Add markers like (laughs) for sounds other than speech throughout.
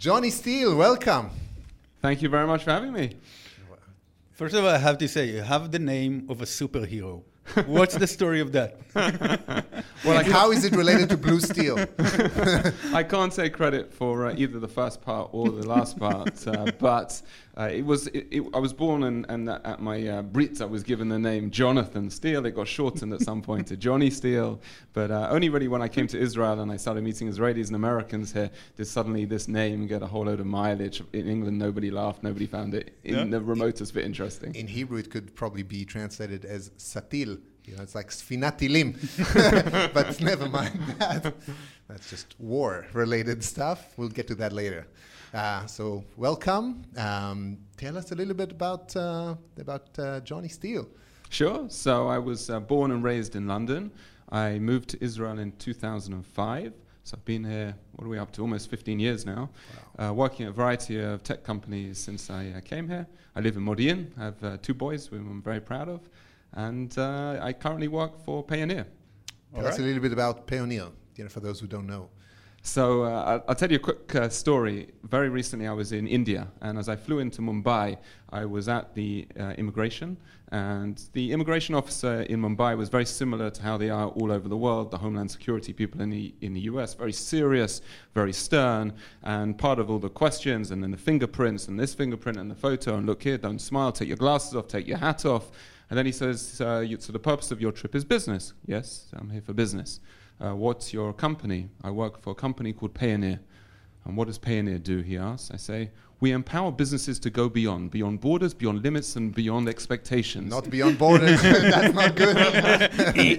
Johnny Steele, welcome. Thank you very much for having me. First of all, I have to say, you have the name of a superhero. What's the story of that? (laughs) well, like how is it related to Blue Steel? (laughs) I can't take credit for uh, either the first part or the last part, uh, but uh, it was. It, it, I was born and, and at my uh, Brit, I was given the name Jonathan Steele. It got shortened at some point to Johnny Steele, but uh, only really when I came to Israel and I started meeting Israelis and Americans here did suddenly this name get a whole load of mileage. In England, nobody laughed, nobody found it in yeah. the remotest bit interesting. In Hebrew, it could probably be translated as Satil. You know, it's like Sfinatilim, (laughs) but never mind that. That's just war-related stuff. We'll get to that later. Uh, so welcome. Um, tell us a little bit about uh, about uh, Johnny Steele. Sure. So I was uh, born and raised in London. I moved to Israel in 2005. So I've been here. What are we up to? Almost 15 years now. Wow. Uh, working at a variety of tech companies since I uh, came here. I live in Modi'in. I have two boys, whom I'm very proud of, and I currently work for Payoneer. Tell us a little bit about Payoneer, you know, for those who don't know. So uh, I'll tell you a quick uh, story. Very recently, I was in India, and as I flew into Mumbai, I was at the uh, immigration, and the immigration officer in Mumbai was very similar to how they are all over the world. The Homeland Security people in the in the U.S. very serious, very stern, and part of all the questions, and then the fingerprints, and this fingerprint, and the photo, and look here, don't smile, take your glasses off, take your hat off, and then he says, you, "So the purpose of your trip is business." Yes, I'm here for business uh, What's your company? I work for a company called Payoneer. And what does Payoneer do? He asks. I say, we empower businesses to go beyond, beyond borders, beyond limits, and beyond expectations. Not beyond borders. (laughs) That's not good. (laughs) and he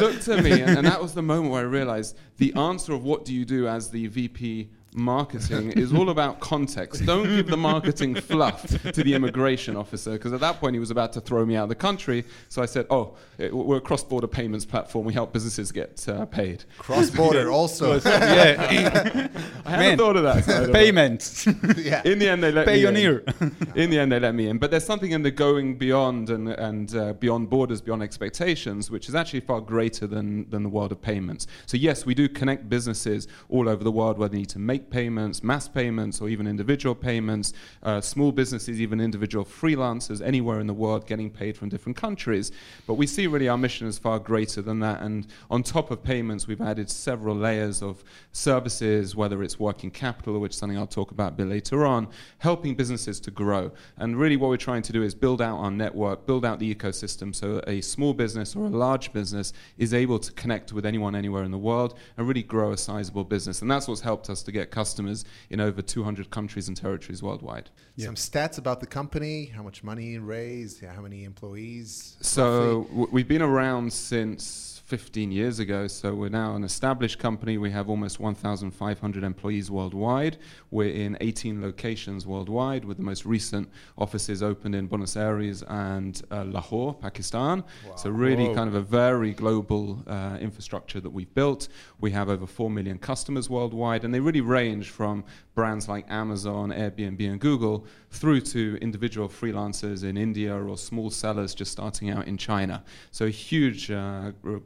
looked at me, and, and, that was the moment where I realized the answer of what do you do as the VP marketing is all about context. Don't give the marketing fluff to the immigration officer because at that point he was about to throw me out of the country. So I said, "Oh, it, we're a cross-border payments platform. We help businesses get uh, paid." Cross-border also. (laughs) yeah, (laughs) I hadn't thought of that. Payments. yeah. In the end, they let Payoneer. me in. (laughs) in the end, they let me in. But there's something in the going beyond and and uh, beyond borders, beyond expectations, which is actually far greater than than the world of payments. So yes, we do connect businesses all over the world where they need to make payments, mass payments, or even individual payments, uh, small businesses, even individual freelancers anywhere in the world getting paid from different countries. But we see really our mission is far greater than that. And on top of payments, we've added several layers of services, whether it's working capital, which is something I'll talk about a bit later on, helping businesses to grow. And really, what we're trying to do is build out our network, build out the ecosystem so a small business or a large business is able to connect with anyone anywhere in the world and really grow a sizable business. And that's what's helped us to get customers in over 200 countries and territories worldwide. Yeah. Some stats about the company, how much money raised, how many employees? So w- we've been around since 15 years ago. So we're now an established company. We have almost 1,500 employees worldwide. We're in 18 locations worldwide, with the most recent offices opened in Buenos Aires and uh, Lahore, Pakistan. Wow. So really, Whoa. kind of a very global uh, infrastructure that we've built. We have over 4 million customers worldwide, and they really range from brands like Amazon, Airbnb, and Google through to individual freelancers in India or small sellers just starting out in China. So a huge uh, uh,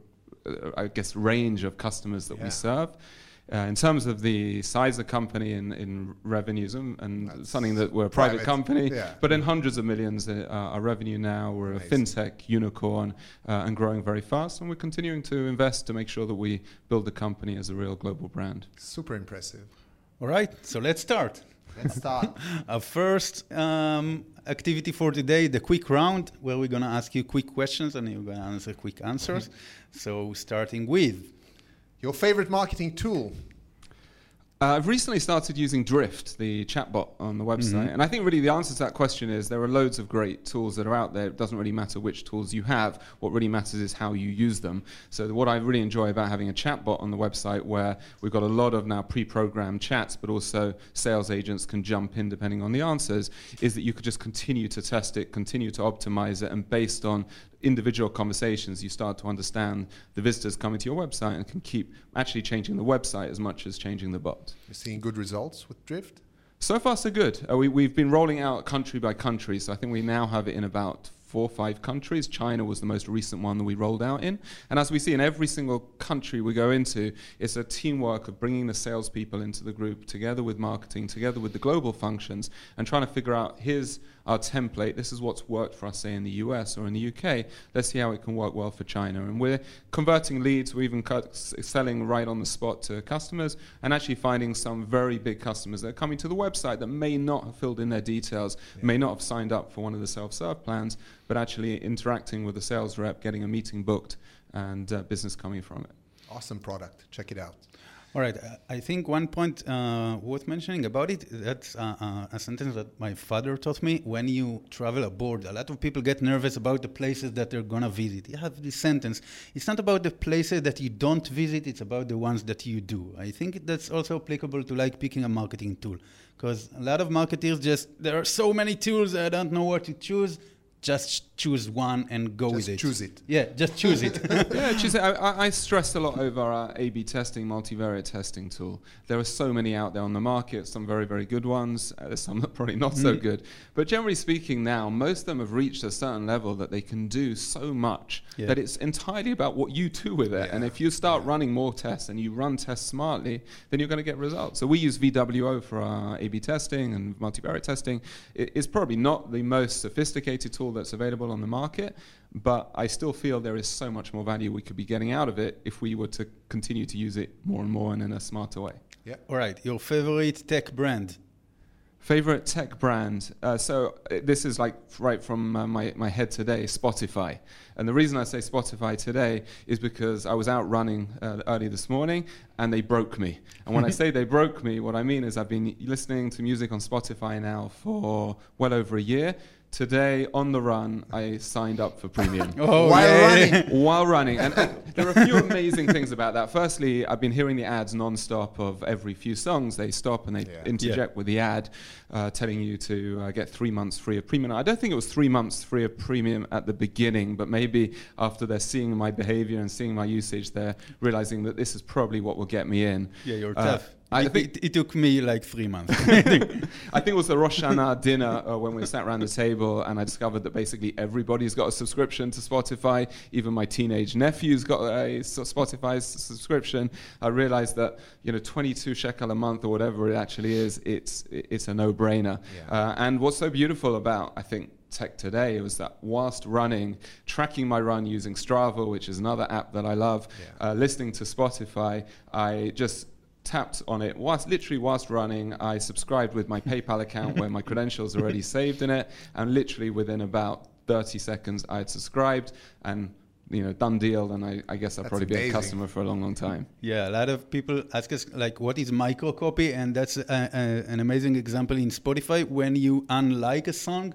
I guess, range of customers that yeah. we serve. Uh, in terms of the size of the company in, in revenues and, and something that we're a private, private company, yeah. but in hundreds of millions uh, our revenue now. We're Amazing. a fintech unicorn uh, and growing very fast, and we're continuing to invest to make sure that we build the company as a real global brand. Super impressive. All right, so let's start. Let's start. (laughs) Our first um, activity for today, the quick round, where we're going to ask you quick questions and you're going to answer quick answers. Mm-hmm. so, starting with your favorite marketing tool. Uh, I've recently started using Drift, the chatbot on the website, mm-hmm. and I think really the answer to that question is there are loads of great tools that are out there. It doesn't really matter which tools you have. What really matters is how you use them. So what I really enjoy about having a chatbot on the website, where we've got a lot of now pre-programmed chats, but also sales agents can jump in depending on the answers, is that you could just continue to test it, continue to optimize it, and based on individual conversations, you start to understand the visitors coming to your website and can keep actually changing the website as much as changing the bot. You're seeing good results with Drift? So far, so good. Uh, we, we've been rolling out country by country, so I think we now have it in about four or five countries. China was the most recent one that we rolled out in. And as we see in every single country we go into, it's a teamwork of bringing the salespeople into the group together with marketing, together with the global functions, and trying to figure out here's our template. This is what's worked for us, say, in the US or in the UK. Let's see how it can work well for China. And we're converting leads. We're even selling right on the spot to customers and actually finding some very big customers that are coming to the website that may not have filled in their details, yeah. may not have signed up for one of the self-serve plans, but actually interacting with the sales rep, getting a meeting booked, and uh, business coming from it. Awesome product. Check it out. All right. I think one point uh, worth mentioning about it, that's uh, uh, a sentence that my father taught me. When you travel abroad, a lot of people get nervous about the places that they're going to visit. You have this sentence. It's not about the places that you don't visit, it's about the ones that you do. I think that's also applicable to like picking a marketing tool. Because a lot of marketers just, there are so many tools, I don't know what to choose just choose one and go just with it. Choose it. Yeah, just choose it. (laughs) yeah, (laughs) choose it. I, I stressed a lot over our A/B testing, multivariate testing tool. There are so many out there on the market. Some very, very good ones. Uh, there's some that probably not mm. so good. But generally speaking, now most of them have reached a certain level that they can do so much yeah. that it's entirely about what you do with it. Yeah. And if you start yeah. running more tests and you run tests smartly, then you're going to get results. So we use VWO for our A/B testing and multivariate testing. It, it's probably not the most sophisticated tool that's available on the market, but I still feel there is so much more value we could be getting out of it if we were to continue to use it more and more and in a smarter way. Yeah. All right. Your favorite tech brand? Favorite tech brand. Uh, so uh, this is like right from uh, my, my head today, Spotify. And the reason I say Spotify today is because I was out running uh, early this morning and they broke me. And when I (laughs) say they broke me, what I mean is I've been listening to music on Spotify now for well over a year today on the run, I signed up for premium (laughs) oh, while yeah. running. while running, and, and, there are a few amazing things about that. Firstly, I've been hearing the ads non-stop of every few songs. They stop and they yeah. interject yeah. with the ad, uh, telling you to uh, get three months free of premium. I don't think it was three months free of premium at the beginning, but maybe after they're seeing my behavior and seeing my usage, they're realizing that this is probably what will get me in. Yeah, you're uh, tough. I think it, took me like three months. (laughs) I think it was the Rosh Hashanah dinner uh, when we sat around the table, and I discovered that basically everybody's got a subscription to Spotify. Even my teenage nephew's got a Spotify subscription. I realized that you know, 22 shekel a month or whatever it actually is, it's it's a no-brainer. Yeah. Uh, and what's so beautiful about I think tech today was that whilst running, tracking my run using Strava, which is another app that I love, yeah. uh, listening to Spotify, I just tapped on it. Whilst literally whilst running i subscribed with my paypal account where my (laughs) credentials are already saved in it and literally within about 30 seconds i had subscribed and you know done deal and i, I guess i'll that's probably amazing. be a customer for a long long time. Yeah a lot of people ask us like what is microcopy and that's a, a, an amazing example in spotify. When you unlike a song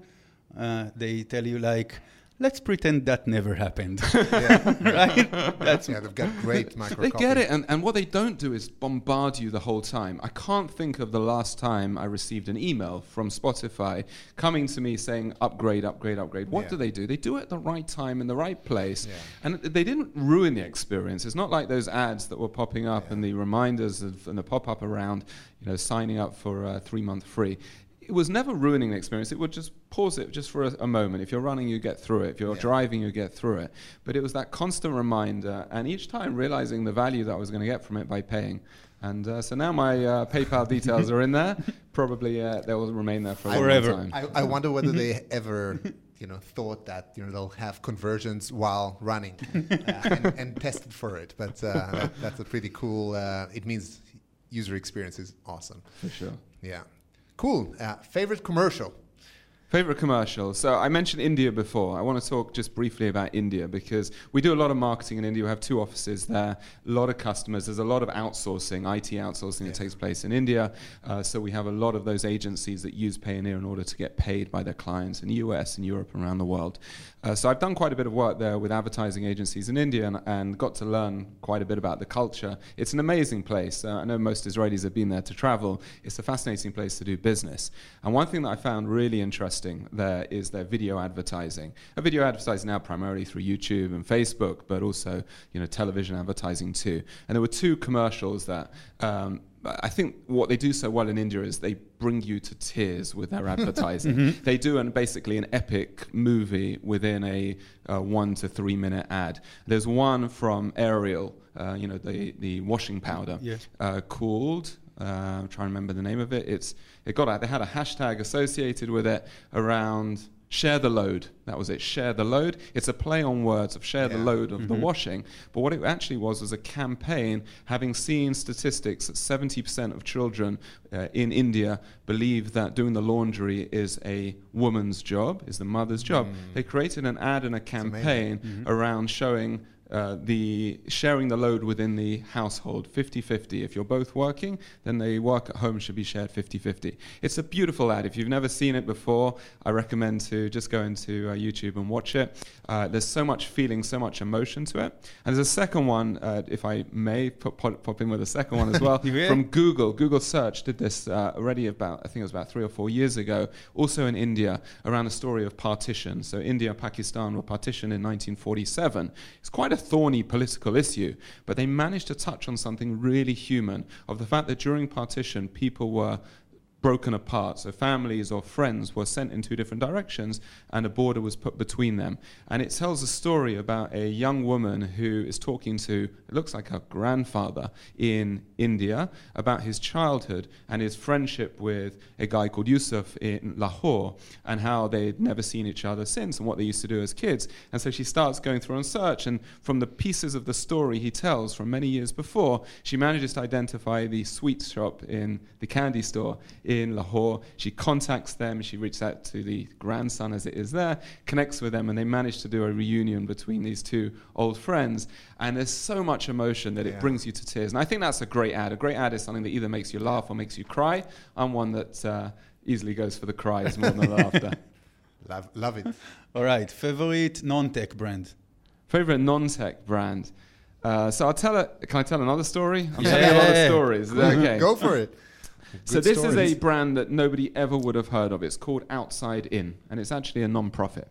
uh, they tell you like let's pretend that never happened. (laughs) Yeah. (laughs) right? That's yeah, they've got great micro. They get it, and, and what they don't do is bombard you the whole time. I can't think of the last time I received an email from Spotify coming to me saying upgrade, upgrade, upgrade. What yeah. do they do? They do it at the right time in the right place, yeah. and they didn't ruin the experience. It's not like those ads that were popping up and the reminders of, and the pop up around, you know, signing up for a three month free it was never ruining the experience. It would just pause it just for a, a moment. If you're running, you get through it. If you're yeah. driving, you get through it. But it was that constant reminder, and each time realizing the value that I was going to get from it by paying. And uh, so now my uh, PayPal details are in there. (laughs) Probably uh, they will remain there for forever. time. I, I wonder whether they ever you know thought that you know they'll have conversions while running uh, and, and, tested for it but uh, that, that's a pretty cool uh, it means user experience is awesome for sure yeah Cool. Uh, favorite commercial? Favorite commercial. So I mentioned India before. I want to talk just briefly about India because we do a lot of marketing in India. We have two offices there, a lot of customers. There's a lot of outsourcing, IT outsourcing that takes place in India. Uh, so we have a lot of those agencies that use Payoneer in order to get paid by their clients in the US and Europe and around the world. Uh, so I've done quite a bit of work there with advertising agencies in India and, and got to learn quite a bit about the culture. It's an amazing place. Uh, I know most Israelis have been there to travel. It's a fascinating place to do business. And one thing that I found really interesting there is their video advertising. A video advertising now primarily through YouTube and Facebook, but also you know television advertising too. And there were two commercials that um, I think what they do so well in India is they bring you to tears with their (laughs) advertising. They do an, basically an epic movie within a uh, one to three minute ad. There's one from Ariel, uh, you know, the, the washing powder, Yeah. uh, called. Uh, I'm trying to remember the name of it. It's it got out. They had a hashtag associated with it around share the load. That was it. Share the load. It's a play on words of share the load of the mm-hmm. washing. But what it actually was was a campaign having seen statistics that 70% of children uh, in India believe that doing the laundry is a woman's job, is the mother's job. Mm. They created an ad and a campaign mm-hmm. around showing uh, the sharing the load within the household 50-50 if you're both working then the work at home should be shared 50-50 it's a beautiful ad. If you've never seen it before i recommend to just go into uh, youtube and watch it. Uh, there's so much feeling so much emotion to it. And there's a second one uh, if i may pop, pop, pop in with a second one as well (laughs) from google. Google search did this uh, already about i think it was about three or four years ago. Also in india around the story of partition. So india and pakistan were partitioned in 1947 it's quite a thorny political issue, but they managed to touch on something really human of the fact that during partition, people were broken apart. So families or friends were sent in two different directions, and a border was put between them. And it tells a story about a young woman who is talking to, it looks like her grandfather in India, about his childhood and his friendship with a guy called Yusuf in Lahore, and how they'd never seen each other since, and what they used to do as kids. And so she starts going through on search, and from the pieces of the story he tells from many years before, she manages to identify the sweet shop in the candy store in Lahore. She contacts them, she reaches out to the grandson as it is there, connects with them, and they manage to do a reunion between these two old friends. And there's so much emotion that it brings you to tears. And I think that's a great ad. A great ad is something that either makes you laugh or makes you cry. I'm one that uh, easily goes for the cries more than the (laughs) laughter. Love, love it. All right, favorite non-tech brand. Favorite non-tech brand. Uh, so I'll tell it. Can I tell another story? I'm Yeah. telling a lot of stories. Okay? Go for it. So this is a brand that nobody ever would have heard of. It's called Outside In, and it's actually a non-profit.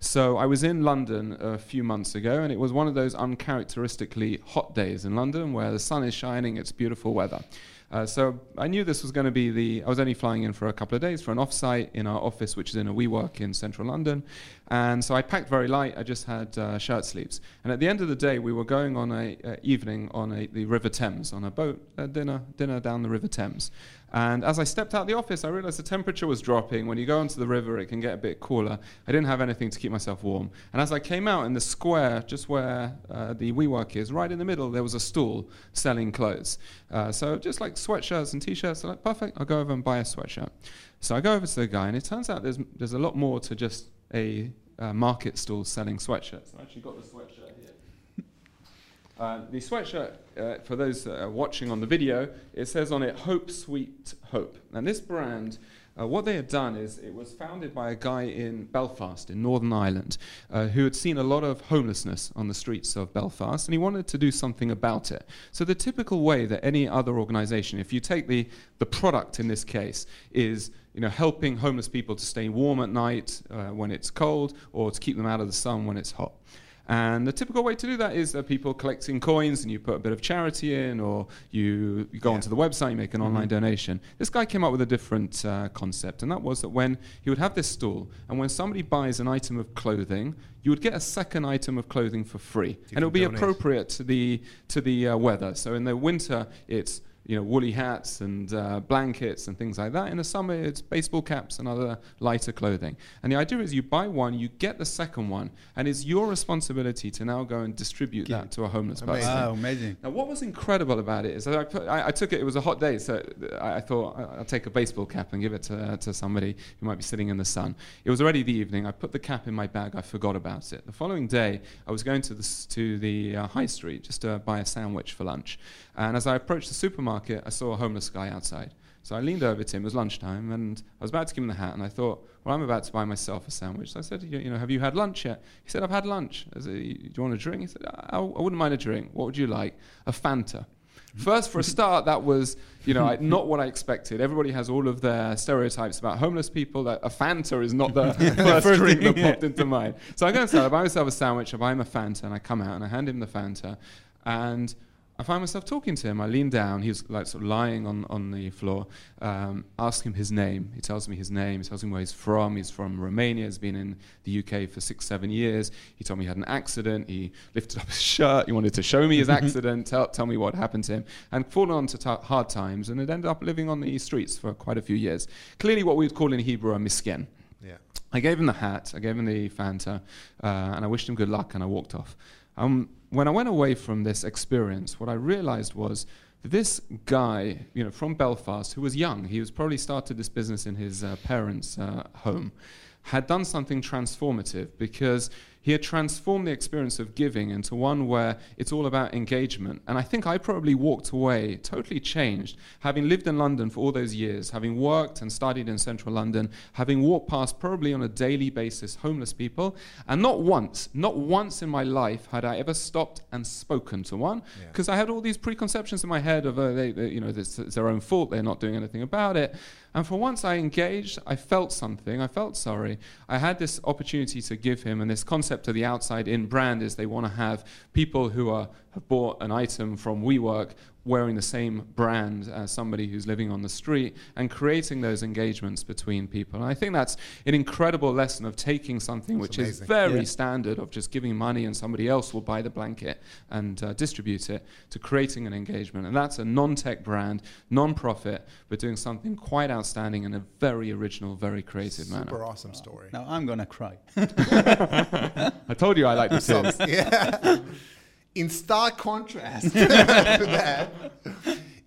So I was in London a few months ago, and it was one of those uncharacteristically hot days in London where the sun is shining, it's beautiful weather. Uh, so I knew this was going to be the. I was only flying in for a couple of days for an offsite in our office, which is in a WeWork in central London, and so I packed very light. I just had uh, shirt sleeves. And at the end of the day, we were going on a uh, evening on a, the River Thames on a boat dinner dinner down the River Thames. And as I stepped out the office, I realized the temperature was dropping. When you go onto the river, it can get a bit cooler. I didn't have anything to keep myself warm. And as I came out in the square, just where uh, the WeWork is, right in the middle, there was a stall selling clothes. Uh, so just like sweatshirts and t-shirts, I'm like, perfect, I'll go over and buy a sweatshirt. So I go over to the guy, and it turns out there's, there's a lot more to just a uh, market stall selling sweatshirts. I actually got the sweatshirt here. (laughs) Uh, the sweatshirt, uh, for those watching on the video, it says on it Hope Sweet Hope. And this brand, uh, what they had done is it was founded by a guy in Belfast, in Northern Ireland, uh, who had seen a lot of homelessness on the streets of Belfast, and he wanted to do something about it. So, the typical way that any other organization, if you take the, the product in this case, is you know, helping homeless people to stay warm at night uh, when it's cold or to keep them out of the sun when it's hot. And the typical way to do that is that people collecting coins and you put a bit of charity in or you, you go Yeah. onto the website, you make an online donation. This guy came up with a different uh, concept, and that was that when he would have this stall, and when somebody buys an item of clothing, you would get a second item of clothing for free. and it would be donate. appropriate to the, to the uh, weather. So in the winter, it's you know, woolly hats and uh, blankets and things like that. In the summer, it's baseball caps and other lighter clothing. And the idea is you buy one, you get the second one, and it's your responsibility to now go and distribute Yeah. that to a homeless Amazing. person. Wow, amazing. Now, what was incredible about it is that I, put, I, I took it. It was a hot day, so I, I thought I'll take a baseball cap and give it to, to somebody who might be sitting in the sun. It was already the evening. I put the cap in my bag. I forgot about it. The following day, I was going to the to the uh, high street just to buy a sandwich for lunch. And as I approached the supermarket, I saw a homeless guy outside. So I leaned over to him. It was lunchtime, and I was about to give him the hat, and I thought, well, I'm about to buy myself a sandwich. So I said, you, you know, have you had lunch yet? He said, I've had lunch. I said, do you want a drink? He said, I, I wouldn't mind a drink. What would you like? A Fanta. First, for a start, that was, you know, I, not what I expected. Everybody has all of their stereotypes about homeless people. That a Fanta is not the (laughs) (laughs) first first drink thing, that popped into mind. So I go inside, I buy myself a sandwich, I buy him a Fanta, and I come out and I hand him the Fanta, and I find myself talking to him. I lean down. He's like sort of lying on, on the floor. Um, ask him his name. He tells me his name. He tells me where he's from. He's from Romania. He's been in the UK for six, seven years. He told me he had an accident. He lifted up his shirt. He wanted to show me his (laughs) accident, tell, tell me what happened to him, and fallen onto t- hard times and had ended up living on the streets for quite a few years. Clearly, what we would call in Hebrew a misken. Yeah. I gave him the hat, I gave him the Fanta, uh, and I wished him good luck, and I walked off. Um, when I went away from this experience, what I realized was this guy, you know, from Belfast, who was young, he was probably started this business in his uh, parents' uh, home, had done something transformative because he had transformed the experience of giving into one where it's all about engagement. And I think I probably walked away totally changed, having lived in London for all those years, having worked and studied in central London, having walked past probably on a daily basis homeless people. And not once, not once in my life had I ever stopped and spoken to one because Yeah. I had all these preconceptions in my head of, uh, they, they, you know, it's, it's their own fault, they're not doing anything about it. And for once I engaged, I felt something, I felt sorry. I had this opportunity to give him, and this concept of the outside in brand is they want to have people who are, have bought an item from WeWork wearing the same brand as somebody who's living on the street and creating those engagements between people. And I think that's an incredible lesson of taking something which is very Yeah. standard of just giving money and somebody else will buy the blanket and uh, distribute it to creating an engagement. And that's a non tech brand, non profit, but doing something quite outstanding in a very original, very creative Super manner. Super awesome story. Now I'm gonna cry. (laughs) I told you I like the (laughs) songs. yeah. In stark contrast (laughs) to that,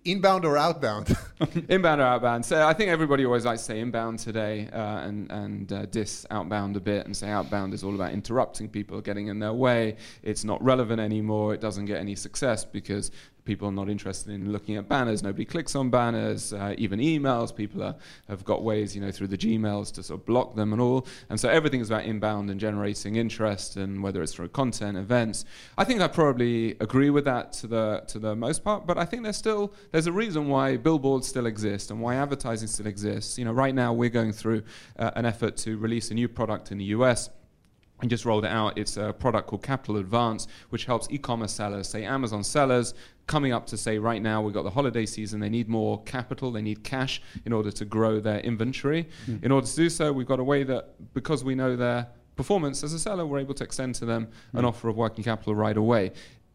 inbound or outbound? (laughs) inbound or outbound? So I think everybody always likes to say inbound today uh, and, and uh, diss outbound a bit and say outbound is all about interrupting people, getting in their way. It's not relevant anymore. It doesn't get any success because people are not interested in looking at banners. Nobody clicks on banners, uh, even emails. People are, have got ways, you know, through the Gmails to sort of block them and all. And so everything is about inbound and generating interest, and whether it's through content, events. I think I probably agree with that to the to the most part. But I think there's still there's a reason why billboards still exist and why advertising still exists. You know, right now we're going through uh, an effort to release a new product in the US and just rolled it out. It's a product called Capital Advance, which helps e-commerce sellers, say Amazon sellers, coming up to say right now we've got the holiday season. They need more capital, they need cash in order to grow their inventory. In order to do so, we've got a way that because we know their performance as a seller, we're able to extend to them an offer of working capital right away.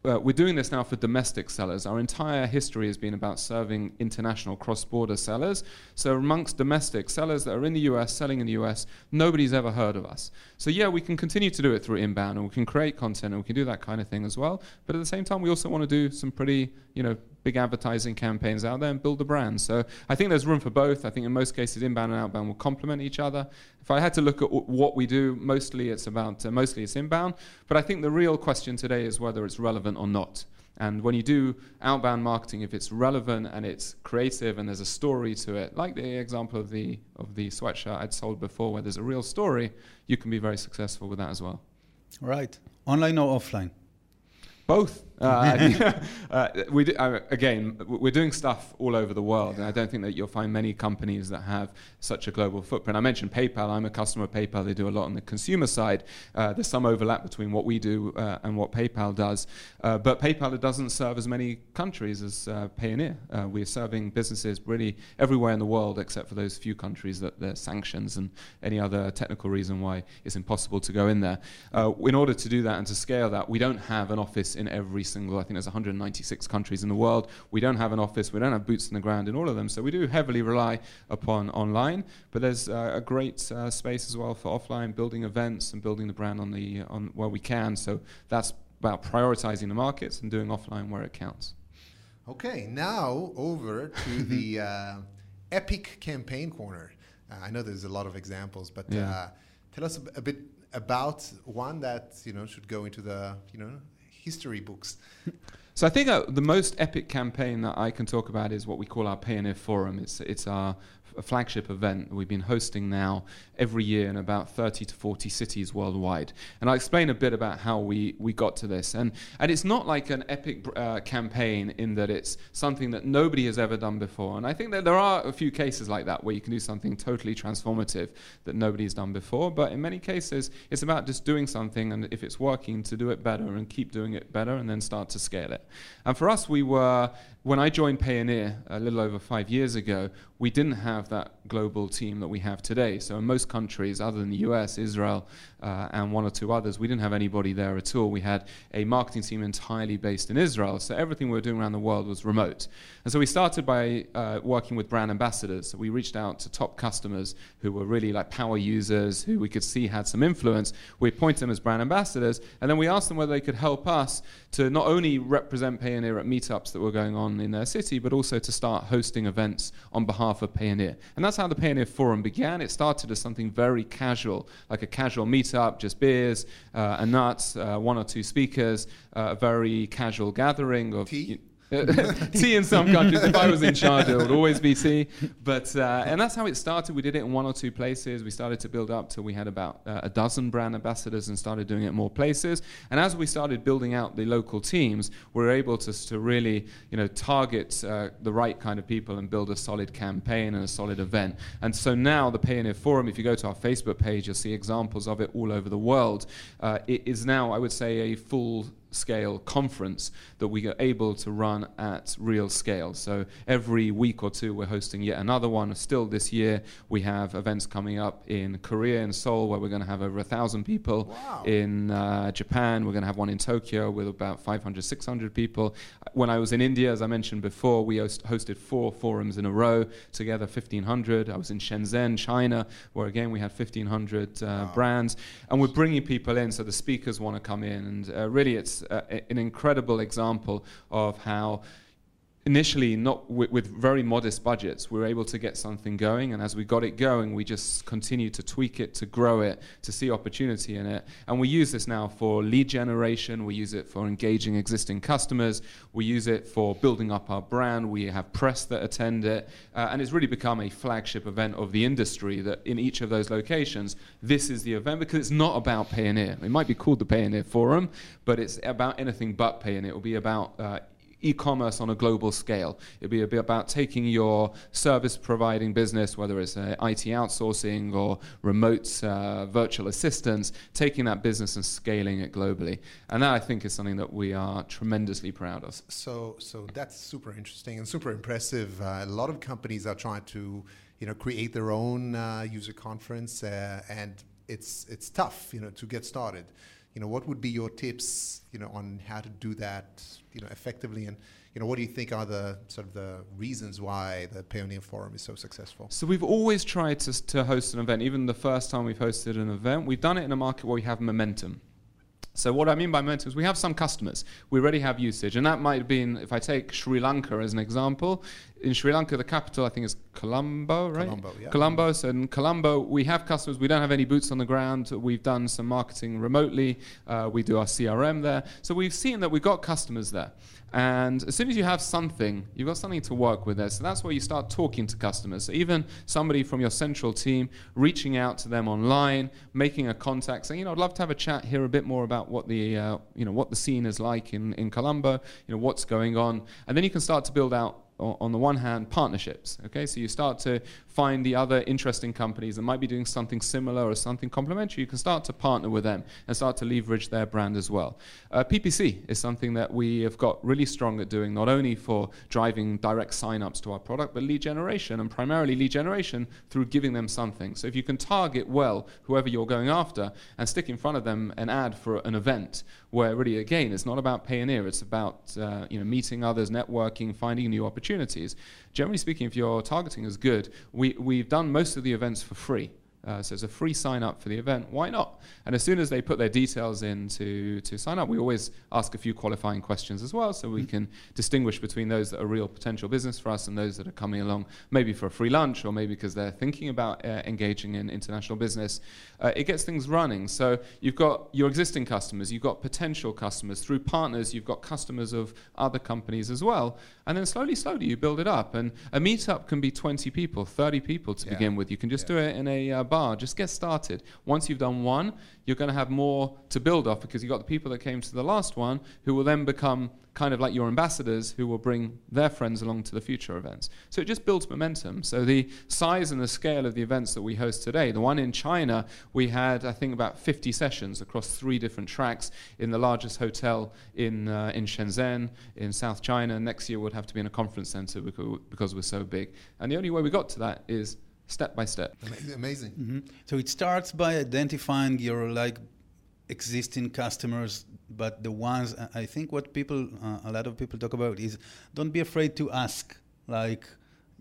Uh, we're doing this now for domestic sellers. Our entire history has been about serving international cross-border sellers. So amongst domestic sellers that are in the US, selling in the US, nobody's ever heard of us. So yeah, we can continue to do it through inbound, and we can create content, and we can do that kind of thing as well. But at the same time, we also want to do some pretty, you know, big advertising campaigns out there and build the brand. So I think there's room for both. I think in most cases, inbound and outbound will complement each other. If I had to look at w- what we do, mostly it's about uh, mostly it's inbound. But I think the real question today is whether it's relevant or not. And when you do outbound marketing, if it's relevant and it's creative and there's a story to it, like the example of the of the sweatshirt I'd sold before, where there's a real story, you can be very successful with that as well. Right. Online or offline? Both. Uh, (laughs) (laughs) uh, we do, uh, again, we're doing stuff all over the world, and I don't think that you'll find many companies that have such a global footprint. I mentioned PayPal. I'm a customer of PayPal. They do a lot on the consumer side. Uh, there's some overlap between what we do uh, and what PayPal does, uh, but PayPal doesn't serve as many countries as uh, Payoneer. Uh, we're serving businesses really everywhere in the world, except for those few countries that there's sanctions and any other technical reason why it's impossible to go in there. Uh, in order to do that and to scale that, we don't have an office in every single, I think there's 196 countries in the world. We don't have an office, we don't have boots on the ground in all of them. So we do heavily rely upon online, but there's uh, a great uh, space as well for offline, building events and building the brand on the on where we can. So that's about prioritizing the markets and doing offline where it counts. Okay, now over to (laughs) the uh, epic campaign corner. Uh, I know there's a lot of examples, but Yeah. uh, tell us a, a bit about one that you know should go into the you know history books. So I think uh, the most epic campaign that I can talk about is what we call our Payoneer Forum. It's it's our f- flagship event we've been hosting now every year in about 30 to 40 cities worldwide. And I'll explain a bit about how we, we got to this. And and it's not like an epic uh, campaign in that it's something that nobody has ever done before. And I think that there are a few cases like that where you can do something totally transformative that nobody's done before. But in many cases, it's about just doing something and if it's working, to do it better and keep doing it better and then start to scale it. And for us, we were when I joined Payoneer a little over five years ago, we didn't have that global team that we have today. So in most countries, other than the US, Israel, uh, and one or two others, we didn't have anybody there at all. We had a marketing team entirely based in Israel. So everything we were doing around the world was remote. And so we started by uh, working with brand ambassadors. So we reached out to top customers who were really like power users, who we could see had some influence. We appointed them as brand ambassadors, and then we asked them whether they could help us to not only represent Payoneer at meetups that were going on in their city, but also to start hosting events on behalf of Payoneer. And that's how the Payoneer Forum began. It started as something very casual, like a casual meetup, just beers uh, and nuts, uh, one or two speakers, uh, a very casual gathering of. Tea? (laughs) tea in some (laughs) countries. If I was in charge, it would always be tea. But uh, and that's how it started. We did it in one or two places. We started to build up till we had about uh, a dozen brand ambassadors and started doing it more places. And as we started building out the local teams, we were able to, to really you know target uh, the right kind of people and build a solid campaign and a solid event. And so now the Payoneer Forum, if you go to our Facebook page, you'll see examples of it all over the world. Uh, it is now, I would say, a full scale conference that we are able to run at real scale. So every week or two, we're hosting yet another one. Still this year, we have events coming up in Korea, in Seoul, where we're going to have over a thousand people. Wow. In uh, Japan, we're going to have one in Tokyo with about 500, 600 people. When I was in India, as I mentioned before, we host- hosted four forums in a row, together 1,500. I was in Shenzhen, China, where again we had 1,500 uh, Wow. brands. And we're bringing people in, so the speakers want to come in. And uh, really, it's uh, an incredible example of how initially not with, very modest budgets we were able to get something going and as we got it going we just continued to tweak it to grow it to see opportunity in it. And we use this now for lead generation we use it for engaging existing customers we use it for building up our brand we have press that attend it uh, and it's really become a flagship event of the industry that in each of those locations this is the event because it's not about Payoneer. It might be called the Payoneer Forum but it's about anything but Payoneer. It will be about uh, e-commerce on a global scale. It'll be about taking your service providing business, whether it's uh, IT outsourcing or remote uh, virtual assistants, taking that business and scaling it globally. And that I think is something that we are tremendously proud of. So, so that's super interesting and super impressive. Uh, a lot of companies are trying to, you know, create their own uh, user conference, uh, and it's it's tough, you know, to get started. You know, what would be your tips, you know, on how to do that, you know, effectively, and you know, what do you think are the sort of the reasons why the Payoneer Forum is so successful? So we've always tried to, to host an event. Even the first time we've hosted an event, we've done it in a market where we have momentum. So what I mean by momentum is we have some customers. We already have usage, and that might have been if I take Sri Lanka as an example. In Sri Lanka, the capital I think is Colombo, right? Colombo, yeah. Colombo. So in Colombo, we have customers. We don't have any boots on the ground. We've done some marketing remotely. Uh, we do our CRM there. So we've seen that we've got customers there. And as soon as you have something, you've got something to work with there. So that's where you start talking to customers. So even somebody from your central team reaching out to them online, making a contact, saying, you know, I'd love to have a chat, hear a bit more about what the, uh, you know, what the scene is like in, in Colombo, you know, what's going on. And then you can start to build out on the one hand, partnerships. Okay, so you start to find the other interesting companies that might be doing something similar or something complementary. You can start to partner with them and start to leverage their brand as well. Uh, PPC is something that we have got really strong at doing, not only for driving direct sign-ups to our product, but lead generation, and primarily lead generation through giving them something. So if you can target well whoever you're going after and stick in front of them an ad for an event where really again it's not about Payoneer, it's about uh, you know meeting others, networking, finding new opportunities. Generally speaking, if your targeting is good, we, we've done most of the events for free. Uh, so it's a free sign up for the event. Why not? And as soon as they put their details in to, to sign up, we always ask a few qualifying questions as well so we can distinguish between those that are real potential business for us and those that are coming along maybe for a free lunch or maybe because they're thinking about uh, engaging in international business. Uh, it gets things running. So you've got your existing customers, you've got potential customers. Through partners, you've got customers of other companies as well. And then slowly, slowly, you build it up. And a meetup can be 20 people, 30 people to Yeah. begin with. You can just Yeah. do it in a uh, bar. Just get started. Once you've done one, you're going to have more to build off because you've got the people that came to the last one who will then become kind of like your ambassadors who will bring their friends along to the future events. So it just builds momentum. So the size and the scale of the events that we host today, the one in China, we had, I think, about 50 sessions across three different tracks in the largest hotel in, uh, in Shenzhen, in South China. Next year would have to be in a conference center because, because we're so big. And the only way we got to that is step by step. Amazing. Mm-hmm. So it starts by identifying your like existing customers but the ones I think what people uh, a lot of people talk about is don't be afraid to ask like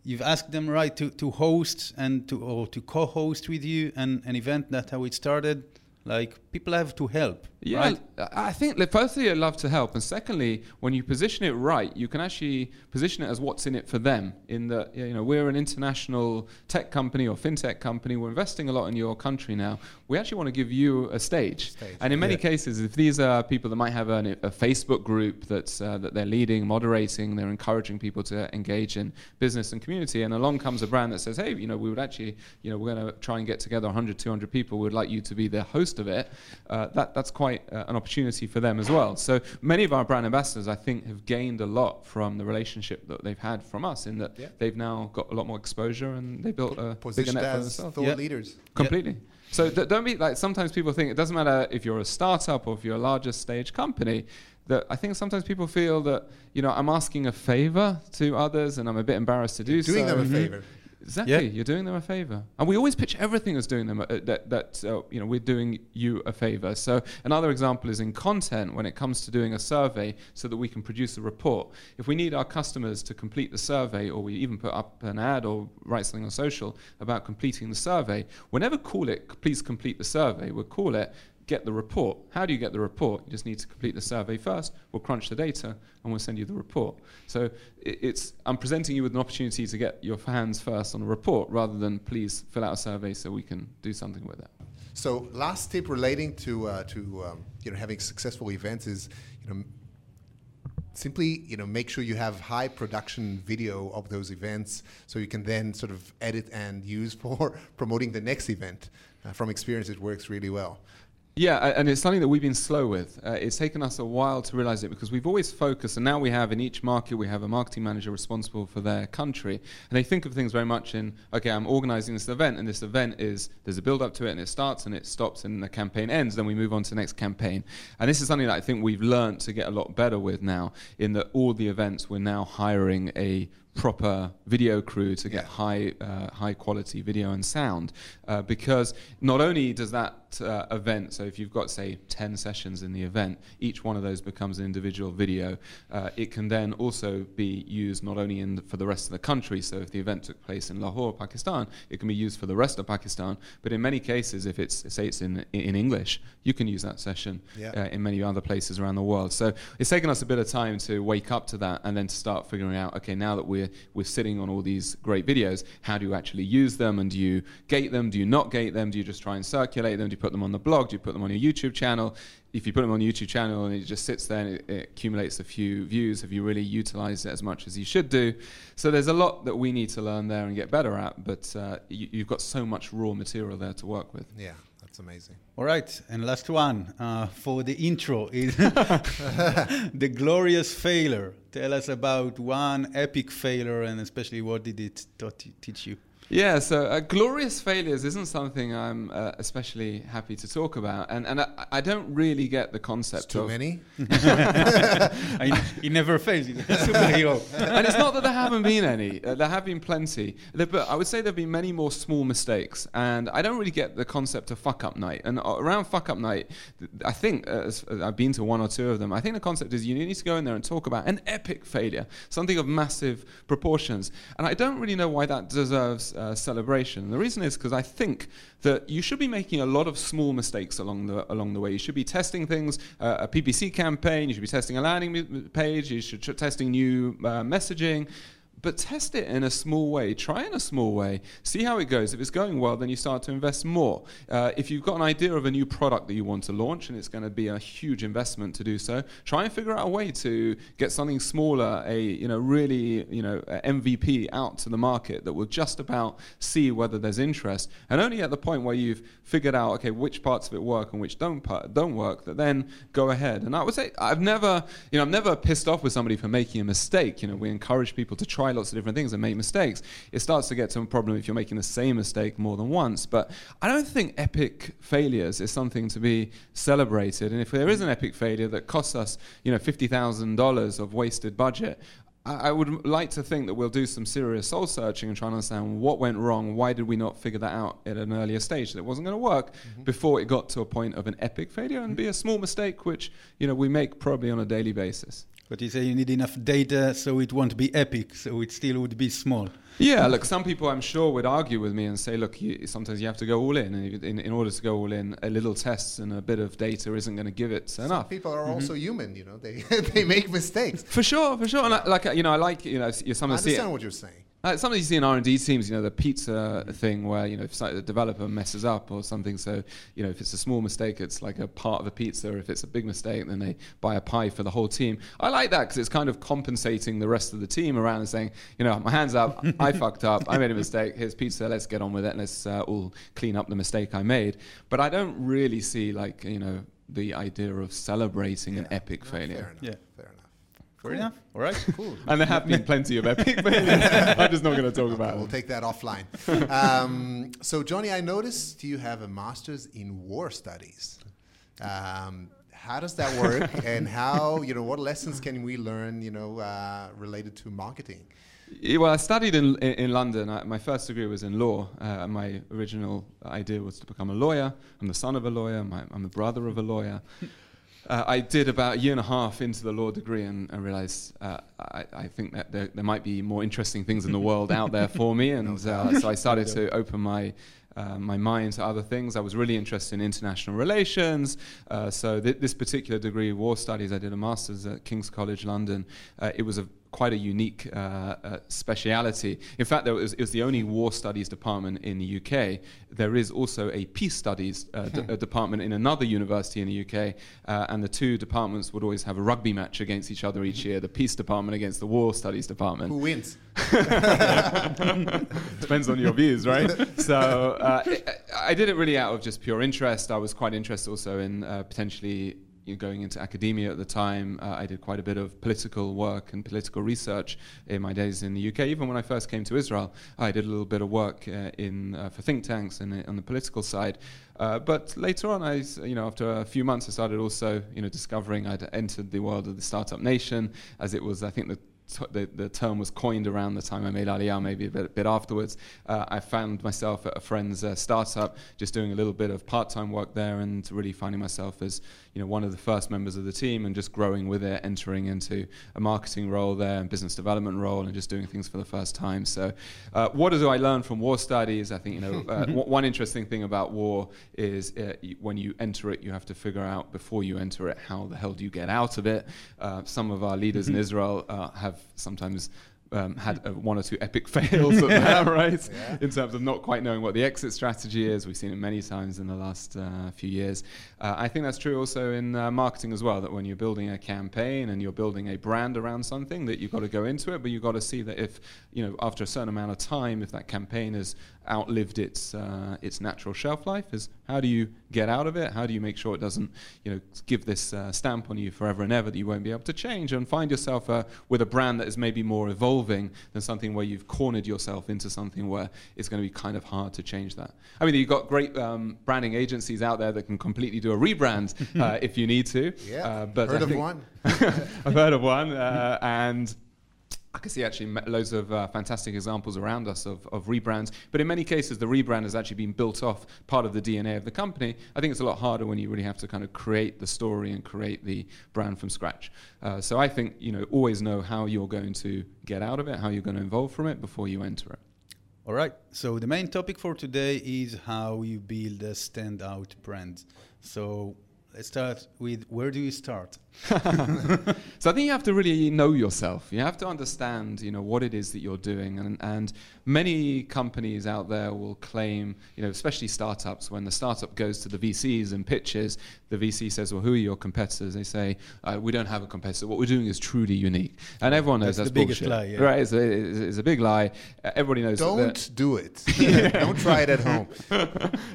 you've asked them right to, to host and to or to co-host with you an, an event that's how it started like people have to help. Yeah, right? I think firstly, I love to help, and secondly, when you position it right, you can actually position it as what's in it for them. In that, you know, we're an international tech company or fintech company. We're investing a lot in your country now. We actually want to give you a stage. stage. And in many yeah. cases, if these are people that might have an, a Facebook group that's uh, that they're leading, moderating, they're encouraging people to engage in business and community, and along comes a brand that says, hey, you know, we would actually, you know, we're going to try and get together 100, 200 people. We'd like you to be the host of it, uh, that, that's quite uh, an opportunity for them as well. So many of our brand ambassadors, I think, have gained a lot from the relationship that they've had from us in that yeah. they've now got a lot more exposure and they built a Positioned bigger net for themselves. Thought yeah. leaders. Completely. Yeah. So th- don't be like sometimes people think it doesn't matter if you're a startup or if you're a larger stage company. That I think sometimes people feel that you know I'm asking a favor to others and I'm a bit embarrassed to do Doing so. Doing them a mm-hmm. favor. Exactly, yeah. you're doing them a favor, and we always pitch everything as doing them a, uh, that. That uh, you know, we're doing you a favor. So another example is in content when it comes to doing a survey, so that we can produce a report. If we need our customers to complete the survey, or we even put up an ad or write something on social about completing the survey, we'll never call it "please complete the survey." We'll call it get the report. How do you get the report? You just need to complete the survey first. We'll crunch the data and we'll send you the report. So it's I'm presenting you with an opportunity to get your hands first on a report rather than please fill out a survey so we can do something with it. So last tip relating to uh, to um, you know having successful events is you know simply you know make sure you have high production video of those events so you can then sort of edit and use (laughs) for promoting the next event. Uh, from experience, it works really well. Yeah, and it's something that we've been slow with. Uh, it's taken us a while to realize it because we've always focused, and now we have in each market, we have a marketing manager responsible for their country. And they think of things very much in, okay, I'm organizing this event, and this event is, there's a build up to it, and it starts and it stops, and the campaign ends, then we move on to the next campaign. And this is something that I think we've learned to get a lot better with now, in that all the events, we're now hiring a proper video crew to get yeah. high uh, high quality video and sound uh, because not only does that uh, event so if you've got say 10 sessions in the event each one of those becomes an individual video uh, it can then also be used not only in the, for the rest of the country so if the event took place in Lahore Pakistan it can be used for the rest of Pakistan but in many cases if it's say it's in in English you can use that session yeah. Uh, in many other places around the world so it's taken us a bit of time to wake up to that and then to start figuring out okay now that we're we're, sitting on all these great videos. How do you actually use them? And do you gate them? Do you not gate them? Do you just try and circulate them? Do you put them on the blog? Do you put them on your YouTube channel? If you put them on your YouTube channel and it just sits there and it, it accumulates a few views, have you really utilized it as much as you should do? So there's a lot that we need to learn there and get better at, but uh, you, you've got so much raw material there to work with. Yeah. That's amazing. All right, and last one uh, for the intro (laughs) is (laughs) the glorious failure. Tell us about one epic failure, and especially what did it teach you? Yeah, so uh, glorious failures isn't something I'm uh, especially happy to talk about, and and I, I don't really get the concept. It's too of many. (laughs) (laughs) he never fails. He's a superhero. and it's not that there haven't been any. Uh, there have been plenty, but I would say there've been many more small mistakes, and I don't really get the concept of fuck up night. And uh, around fuck up night, I think uh, I've been to one or two of them. I think the concept is you need to go in there and talk about an epic failure, something of massive proportions, and I don't really know why that deserves uh, celebration. The reason is because I think that you should be making a lot of small mistakes along the along the way. You should be testing things, uh, a PPC campaign. You should be testing a landing page. You should be testing new uh, messaging but test it in a small way. Try in a small way. See how it goes. If it's going well, then you start to invest more. Uh, if you've got an idea of a new product that you want to launch and it's going to be a huge investment to do so, try and figure out a way to get something smaller, a you know really you know MVP out to the market that will just about see whether there's interest, and only at the point where you've figured out okay which parts of it work and which don't don't work, that then go ahead. And I would say I've never you know I'm never pissed off with somebody for making a mistake. You know we encourage people to try lots of different things and make mistakes. It starts to get to a problem if you're making the same mistake more than once. But I don't think epic failures is something to be celebrated. And if there is an epic failure that costs us you know fifty thousand dollars of wasted budget, I would like to think that we'll do some serious soul searching and try and understand what went wrong. Why did we not figure that out at an earlier stage that it wasn't going to work mm-hmm. before it got to a point of an epic failure and be a small mistake, which you know we make probably on a daily basis. But you say you need enough data so it won't be epic, so it still would be small. Yeah, look, some people I'm sure would argue with me and say, look, you, sometimes you have to go all in. And in, in order to go all in, a little tests and a bit of data isn't going to give it some enough. people are mm-hmm. also human, you know, they, (laughs) they make mistakes. For sure, for sure. And I, like, you know, I like, you know, you sometimes I understand what you're saying. Uh, something you see in R and D teams, you know, the pizza thing where you know if the developer messes up or something, so you know if it's a small mistake, it's like a part of a pizza. If it's a big mistake, then they buy a pie for the whole team. I like that because it's kind of compensating the rest of the team around and saying, you know, my hands up, (laughs) I fucked up, I made a mistake. Here's pizza. Let's get on with it. and Let's uh, all clean up the mistake I made. But I don't really see like you know the idea of celebrating yeah. an epic no, failure. Fair enough. Yeah. Fair enough. Fair cool. enough. All right. Cool. (laughs) and there have been plenty of epic (laughs) failures. I'm just not going to talk okay, about We'll take that offline. (laughs) um, so, Johnny, I noticed you have a master's in war studies. Um, how does that work, and how you know what lessons can we learn, you know, uh, related to marketing? Well, I studied in in, in London. I, my first degree was in law. Uh, my original idea was to become a lawyer. I'm the son of a lawyer. My, I'm the brother of a lawyer uh, I did about a year and a half into the law degree and, and realized uh, I, I, think that there, there, might be more interesting things in the world out there for me. And (laughs) uh, so I started to open my uh, my mind to other things. I was really interested in international relations. Uh, so th- this particular degree, war studies, I did a master's at King's College London. Uh, it was a quite a unique uh, uh, speciality. In fact, there was, it was the only war studies department in the UK. There is also a peace studies uh, d- department in another university in the UK, uh, and the two departments would always have a rugby match against each other each year. The peace department against the war studies department. Who wins? (laughs) (laughs) Depends on your views, right? So uh, I did it really out of just pure interest. I was quite interested also in uh, potentially you know, going into academia at the time, uh, I did quite a bit of political work and political research in my days in the UK. Even when I first came to Israel, I did a little bit of work uh, in uh, for think tanks and uh, on the political side. Uh, but later on, I, you know, after a few months, I started also, you know, discovering I'd entered the world of the startup nation, as it was, I think, the the, the term was coined around the time I made Aliyah, maybe a bit, a bit afterwards. Uh, I found myself at a friend's uh, startup, just doing a little bit of part-time work there, and really finding myself as you know one of the first members of the team, and just growing with it, entering into a marketing role there, and business development role, and just doing things for the first time. So, uh, what do I learn from war studies? I think you know uh, (laughs) w- one interesting thing about war is uh, when you enter it, you have to figure out before you enter it how the hell do you get out of it. Uh, some of our leaders in (laughs) Israel have sometimes um, had uh, one or two epic (laughs) fails at (laughs) that, right? Yeah. In terms of not quite knowing what the exit strategy is. We've seen it many times in the last uh, few years. Uh, I think that's true also in uh, marketing as well, that when you're building a campaign and you're building a brand around something, that you've got to go into it, but you've got to see that if, you know, after a certain amount of time, if that campaign has outlived its uh, its natural shelf life, is how do you get out of it? How do you make sure it doesn't, you know, give this uh, stamp on you forever and ever that you won't be able to change and find yourself uh, with a brand that is maybe more evolving than something where you've cornered yourself into something where it's going to be kind of hard to change that. I mean, you've got great um, branding agencies out there that can completely do a rebrand (laughs) uh, if you need to. Yeah, uh, but heard I of one. (laughs) I've heard of one, uh, and I can see actually loads of uh, fantastic examples around us of, of rebrands. But in many cases, the rebrand has actually been built off part of the DNA of the company. I think it's a lot harder when you really have to kind of create the story and create the brand from scratch. Uh, so I think you know always know how you're going to get out of it, how you're going to evolve from it before you enter it. All right. So the main topic for today is how you build a standout brand. So let's start with where do you start? (laughs) so I think you have to really know yourself. You have to understand, you know, what it is that you're doing. And, and many companies out there will claim, you know, especially startups, when the startup goes to the VCs and pitches, the VC says, well, who are your competitors? They say, uh, we don't have a competitor. What we're doing is truly unique. And everyone knows that's, that's the biggest lie. Yeah. Right? It's a, it's, it's a big lie. Uh, everybody knows Don't do it. (laughs) (laughs) don't try it at home.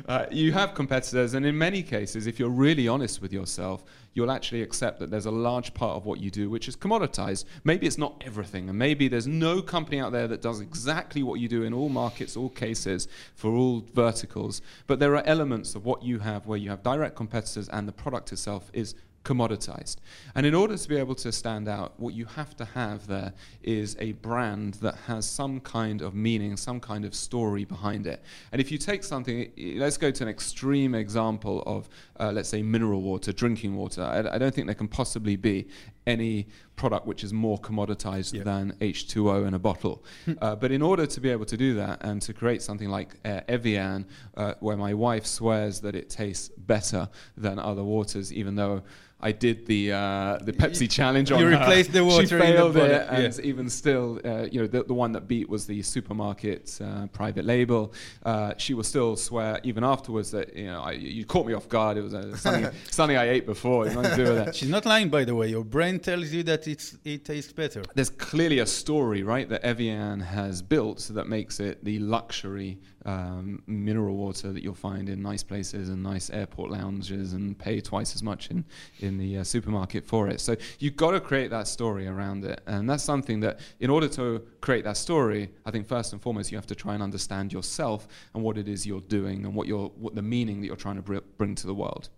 uh, you have competitors, and in many cases, if you're really honest with yourself, you'll actually accept that there's a large part of what you do which is commoditized. Maybe it's not everything, and maybe there's no company out there that does exactly what you do in all markets, all cases, for all verticals. But there are elements of what you have where you have direct competitors, and the product itself is commoditized. And in order to be able to stand out, what you have to have there is a brand that has some kind of meaning, some kind of story behind it. And if you take something, let's go to an extreme example of, uh, let's say, mineral water, drinking water. I, I, don't think there can possibly be any product which is more commoditized yep. than H2O in a bottle. uh, but in order to be able to do that and to create something like uh, Evian, uh, where my wife swears that it tastes better than other waters, even though I did the uh, the Pepsi challenge you on her. replaced the water. She failed it, and yeah. even still, uh, you know, the, the one that beat was the supermarket uh, private label. Uh, she will still swear even afterwards that you know I, you caught me off guard. It was uh, something (laughs) something I ate before. Nothing to do with that. She's not lying, by the way. Your brain tells you that it's it tastes better. There's clearly a story, right, that Evian has built so that makes it the luxury um, mineral water that you'll find in nice places and nice airport lounges and pay twice as much in, in the uh, supermarket for it. So you've got to create that story around it. And that's something that, in order to create that story, I think first and foremost, you have to try and understand yourself and what it is you're doing and what, you're, what the meaning that you're trying to br- bring to the world.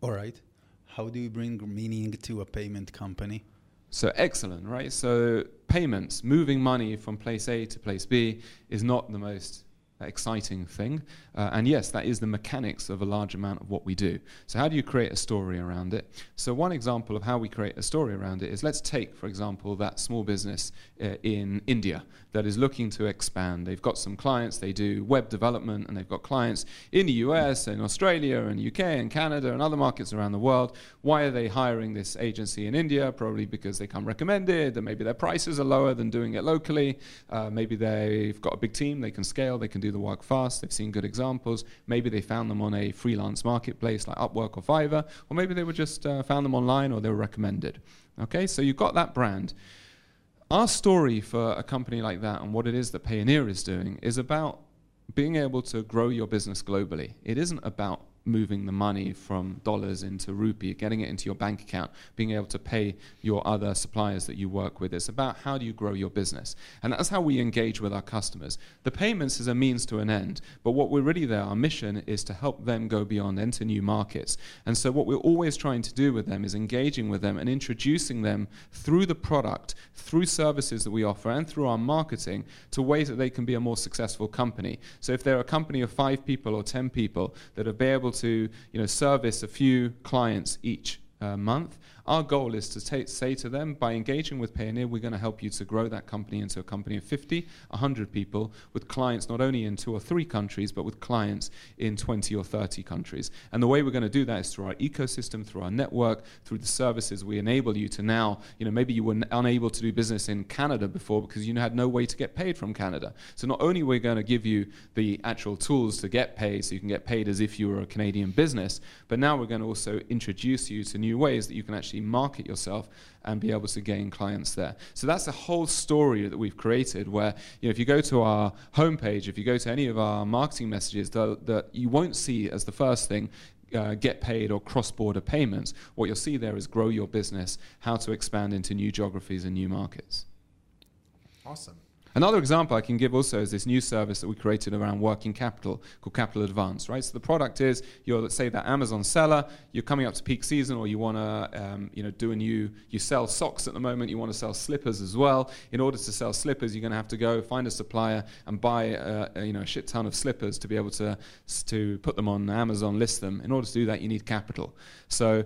All right. How do you bring meaning to a payment company? So excellent, right? So payments, moving money from place A to place B is not the most exciting thing. Uh, and yes, that is the mechanics of a large amount of what we do. So, how do you create a story around it? So, one example of how we create a story around it is let's take, for example, that small business uh, in India that is looking to expand. They've got some clients, they do web development, and they've got clients in the US and Australia and UK and Canada and other markets around the world. Why are they hiring this agency in India? Probably because they come recommended, and maybe their prices are lower than doing it locally. Uh, maybe they've got a big team, they can scale, they can do the work fast, they've seen good examples. Maybe they found them on a freelance marketplace like Upwork or Fiverr, or maybe they were just uh, found them online or they were recommended. Okay, so you've got that brand. Our story for a company like that and what it is that Payoneer is doing is about being able to grow your business globally. It isn't about moving the money from dollars into rupee, getting it into your bank account, being able to pay your other suppliers that you work with. It's about how do you grow your business. And that's how we engage with our customers. The payments is a means to an end, but what we're really there, our mission is to help them go beyond, enter new markets. And so what we're always trying to do with them is engaging with them and introducing them through the product, through services that we offer, and through our marketing to ways that they can be a more successful company. So if they're a company of five people or ten people that have been to you know, service a few clients each uh, month, our goal is to say to them, by engaging with Payoneer, we're going to help you to grow that company into a company of 50, 100 people with clients not only in two or three countries, but with clients in 20 or 30 countries. And the way we're going to do that is through our ecosystem, through our network, through the services we enable you to now, you know, maybe you were unable to do business in Canada before because you had no way to get paid from Canada. So not only we're going to give you the actual tools to get paid so you can get paid as if you were a Canadian business, but now we're going to also introduce you to new ways that you can actually actually market yourself and be able to gain clients there. So that's a whole story that we've created where, you know, if you go to our homepage, if you go to any of our marketing messages, that you won't see as the first thing uh, get paid or cross border payments. What you'll see there is grow your business, how to expand into new geographies and new markets. Awesome. Another example I can give also is this new service that we created around working capital called Capital Advance, right? So the product is you're, let's say, that Amazon seller, you're coming up to peak season or you want to, um, you know, do a new, you sell socks at the moment, you want to sell slippers as well. In order to sell slippers, you're going to have to go find a supplier and buy, uh, a, you know, a shit ton of slippers to be able to, to put them on Amazon, list them. In order to do that, you need capital. So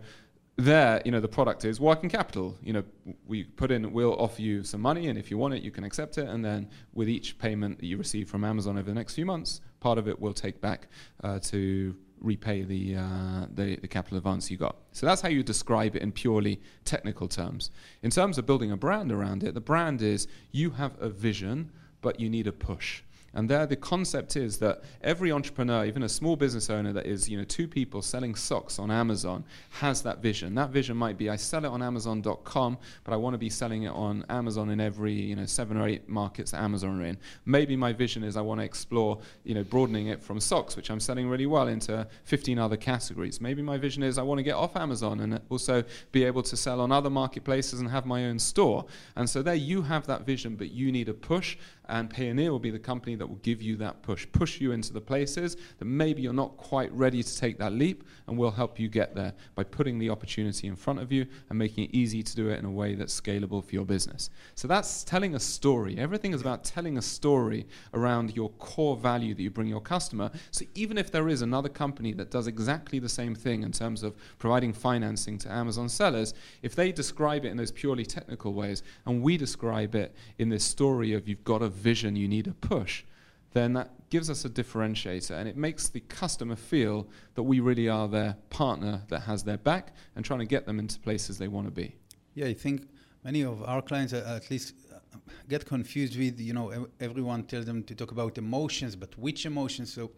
there, you know, the product is working capital. You know, we put in, we'll offer you some money, and if you want it, you can accept it. And then with each payment that you receive from Amazon over the next few months, part of it we'll take back uh, to repay the, uh, the, the capital advance you got. So that's how you describe it in purely technical terms. In terms of building a brand around it, the brand is you have a vision, but you need a push. And there, the concept is that every entrepreneur, even a small business owner that is, you know, two people selling socks on Amazon, has that vision. That vision might be, I sell it on Amazon.com, but I want to be selling it on Amazon in every, you know, seven or eight markets that Amazon are in. Maybe my vision is I want to explore, you know, broadening it from socks, which I'm selling really well, into 15 other categories. Maybe my vision is I want to get off Amazon and also be able to sell on other marketplaces and have my own store. And so there, you have that vision, but you need a push and Payoneer will be the company that will give you that push, push you into the places that maybe you're not quite ready to take that leap, and we'll help you get there by putting the opportunity in front of you and making it easy to do it in a way that's scalable for your business. So that's telling a story. Everything is about telling a story around your core value that you bring your customer. So even if there is another company that does exactly the same thing in terms of providing financing to Amazon sellers, if they describe it in those purely technical ways, and we describe it in this story of you've got a vision, you need a push, then that gives us a differentiator and it makes the customer feel that we really are their partner that has their back and trying to get them into places they want to be. Yeah, I think many of our clients uh, at least uh, get confused with, you know, everyone tells them to talk about emotions, but which emotions? So,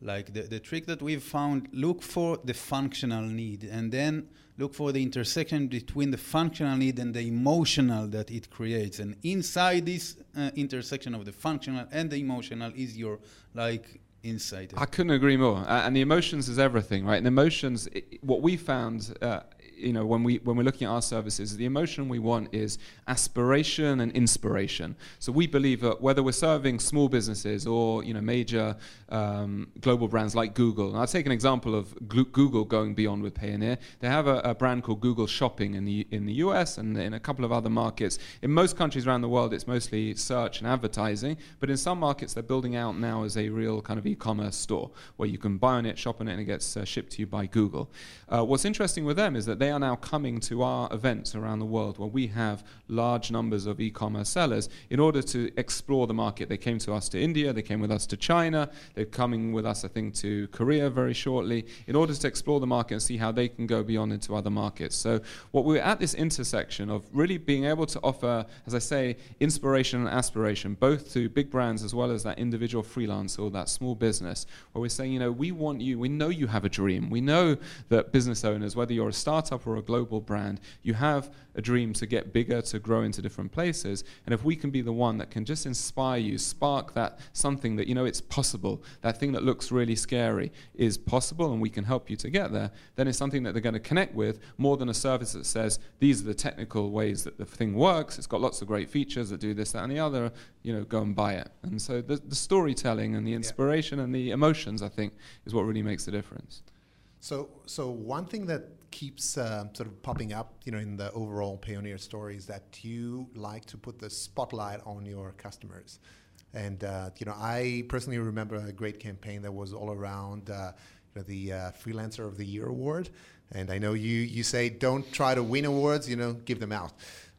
like the, the trick that we've found, look for the functional need and then look for the intersection between the functional need and the emotional that it creates. And inside this uh, intersection of the functional and the emotional is your like insight. I couldn't agree more. Uh, and the emotions is everything, right? And emotions, it, what we found uh, you know, when, we, when we're looking at our services, the emotion we want is aspiration and inspiration. So we believe that whether we're serving small businesses or, you know, major um, global brands like Google, and I'll take an example of Google going beyond with Payoneer. They have a, a, brand called Google Shopping in the, in the US and in a couple of other markets. In most countries around the world, it's mostly search and advertising, but in some markets, they're building out now as a real kind of e-commerce store where you can buy on it, shop on it, and it gets uh, shipped to you by Google. Uh, what's interesting with them is that they are now coming to our events around the world where we have large numbers of e-commerce sellers in order to explore the market. They came to us to India, they came with us to China, they're coming with us, I think, to Korea very shortly in order to explore the market and see how they can go beyond into other markets. So what we're at this intersection of really being able to offer, as I say, inspiration and aspiration, both to big brands as well as that individual freelancer or that small business, where we're saying, you know, we want you, we know you have a dream. We know that business owners, whether you're a startup or a global brand, you have a dream to get bigger, to grow into different places. And if we can be the one that can just inspire you, spark that something that, you know, it's possible, that thing that looks really scary is possible and we can help you to get there, then it's something that they're going to connect with more than a service that says, these are the technical ways that the thing works, it's got lots of great features that do this, that, and the other, you know, go and buy it. And so the, the storytelling and the inspiration yeah. and the emotions, I think, is what really makes the difference. So, so one thing that keeps uh, sort of popping up, you know, in the overall Payoneer story is that you like to put the spotlight on your customers. And uh, you know, I personally remember a great campaign that was all around uh, you know, the uh, Freelancer of the Year award. And I know you you say don't try to win awards, you know, give them out.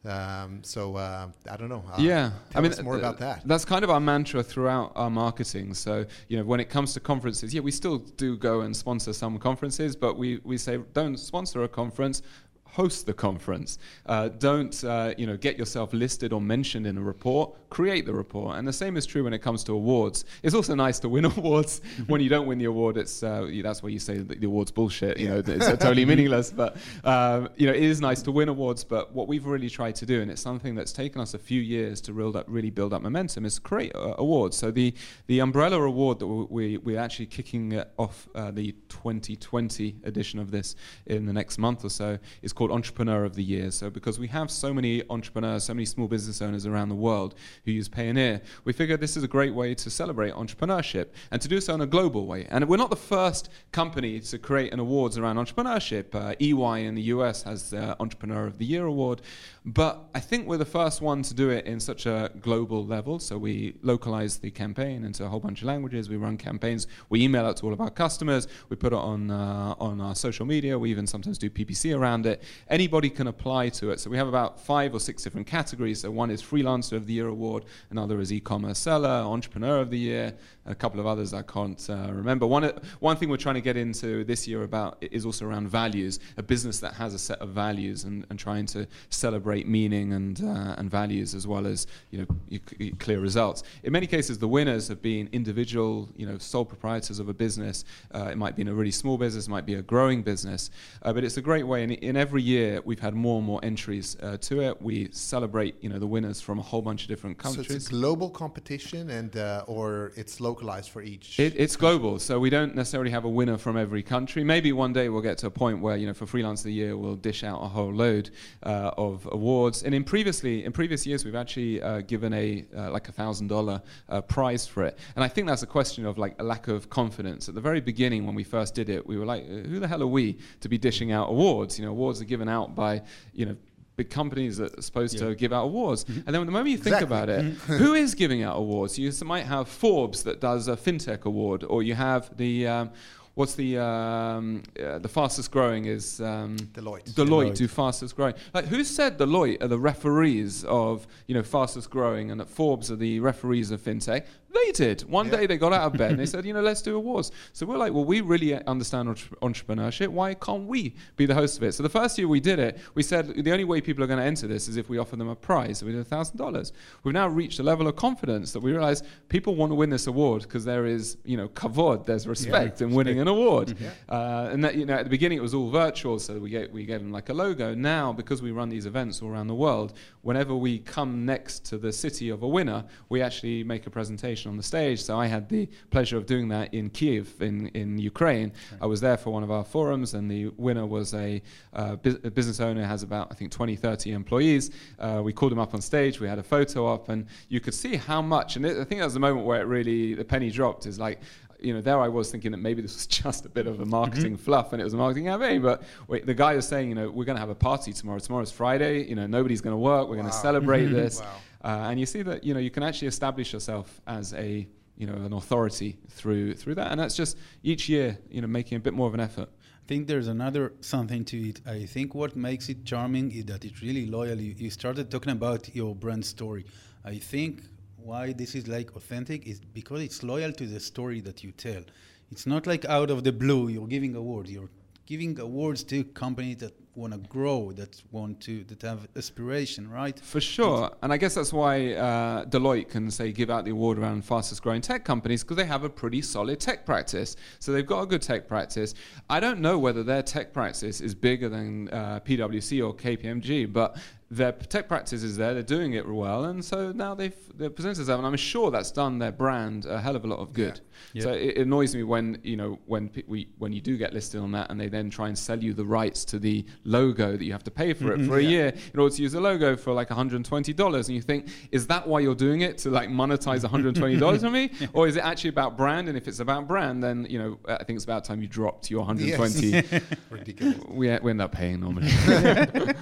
Um, so uh, I don't know. Uh, yeah, I mean, more th- about that. That's kind of our mantra throughout our marketing. So you know, when it comes to conferences, yeah, we still do go and sponsor some conferences, but we we say don't sponsor a conference host the conference. Uh, don't uh, you know get yourself listed or mentioned in a report. Create the report. And the same is true when it comes to awards. It's also nice to win (laughs) awards. when you don't win the award, it's uh, that's where you say that the award's bullshit. You yeah. know, it's totally (laughs) meaningless. But um, you know, it is nice to win awards. But what we've really tried to do, and it's something that's taken us a few years to build up, really build up momentum, is create uh, awards. So the the umbrella award that we we're actually kicking off uh, the 2020 edition of this in the next month or so is called Entrepreneur of the Year. So, because we have so many entrepreneurs, so many small business owners around the world who use Payoneer, we figured this is a great way to celebrate entrepreneurship and to do so in a global way. And we're not the first company to create an awards around entrepreneurship. Uh, EY in the US has the Entrepreneur of the Year award, but I think we're the first one to do it in such a global level. So we localize the campaign into a whole bunch of languages. We run campaigns. We email out to all of our customers. We put it on uh, on our social media. We even sometimes do PPC around it. Anybody can apply to it. So we have about five or six different categories. So one is Freelancer of the Year award, another is E-commerce Seller, Entrepreneur of the Year, a couple of others I can't uh, remember. One, one thing we're trying to get into this year about is also around values, a business that has a set of values and, and trying to celebrate meaning and, uh, and values as well as you know, clear results. In many cases, the winners have been individual, you know, sole proprietors of a business. Uh, it might be in a really small business, it might be a growing business, uh, but it's a great way. And in every year, we've had more and more entries uh, to it. We celebrate, you know, the winners from a whole bunch of different countries. So it's a global competition, and uh, or it's local localized for each? It, it's global, so we don't necessarily have a winner from every country. Maybe one day we'll get to a point where you know for freelance of the year we'll dish out a whole load uh, of awards. And in previously in previous years we've actually uh, given a uh, like a thousand dollar uh, prize for it. And I think that's a question of like a lack of confidence. At the very beginning when we first did it, we were like, who the hell are we to be dishing out awards? You know, awards are given out by you know big companies that are supposed yeah. to give out awards. Mm-hmm. And then the moment you think exactly. about it, mm-hmm. who is giving out awards? You might have Forbes that does a fintech award, or you have the um, what's the um, uh, the fastest growing is um, Deloitte. Deloitte. Deloitte, do fastest growing. Like who said Deloitte are the referees of you know fastest growing, and that Forbes are the referees of fintech? They did. One yeah. day they got out of bed and they (laughs) said, you know, let's do awards. So we're like, well, we really understand entre- entrepreneurship. Why can't we be the host of it? So the first year we did it, we said the only way people are going to enter this is if we offer them a prize. So we did $1,000. We've now reached a level of confidence that we realize people want to win this award because there is, you know, kavod, there's respect yeah, in winning an award. Mm-hmm. Uh, and that, you know, at the beginning it was all virtual, so we get, we gave them like a logo. Now, because we run these events all around the world, whenever we come next to the city of a winner, we actually make a presentation on the stage. So I had the pleasure of doing that in Kiev, in, in Ukraine. Okay. I was there for one of our forums, and the winner was a, uh, bu- a business owner, has about, I think, 20, 30 employees. Uh, we called him up on stage, we had a photo up, and you could see how much, and it, I think that was the moment where it really, the penny dropped, is like, you know, there I was thinking that maybe this was (laughs) just a bit of a marketing mm-hmm. fluff and it was a marketing campaign. But wait, the guy was saying, you know, we're going to have a party tomorrow. Tomorrow's Friday. You know, nobody's going to work. We're wow. going to celebrate mm-hmm. this. Wow. Uh, and you see that you know you can actually establish yourself as a you know an authority through through that, and that's just each year you know making a bit more of an effort. I think there's another something to it. I think what makes it charming is that it's really loyal. You, you started talking about your brand story. I think why this is like authentic is because it's loyal to the story that you tell. It's not like out of the blue you're giving awards. You're giving awards to companies that want to grow, that want to that have aspiration, right? For sure, and I guess that's why uh, Deloitte can say give out the award around fastest growing tech companies because they have a pretty solid tech practice. So they've got a good tech practice. I don't know whether their tech practice is bigger than uh, PwC or KPMG, but their tech practice is there, they're doing it well, and so now they've they're presented as and I'm sure that's done their brand a hell of a lot of good. Yeah. So it, it, annoys me when you know when we when you do get listed on that and they then try and sell you the rights to the logo that you have to pay for mm-hmm. it for a year in order to use a logo for like 120 dollars, and you think is that why you're doing it to like monetize 120 dollars (laughs) from me, or is it actually about brand? And if it's about brand, then you know I think it's about time you dropped your 120. Yes. (laughs) Ridiculous. We, we end up paying normally. (laughs)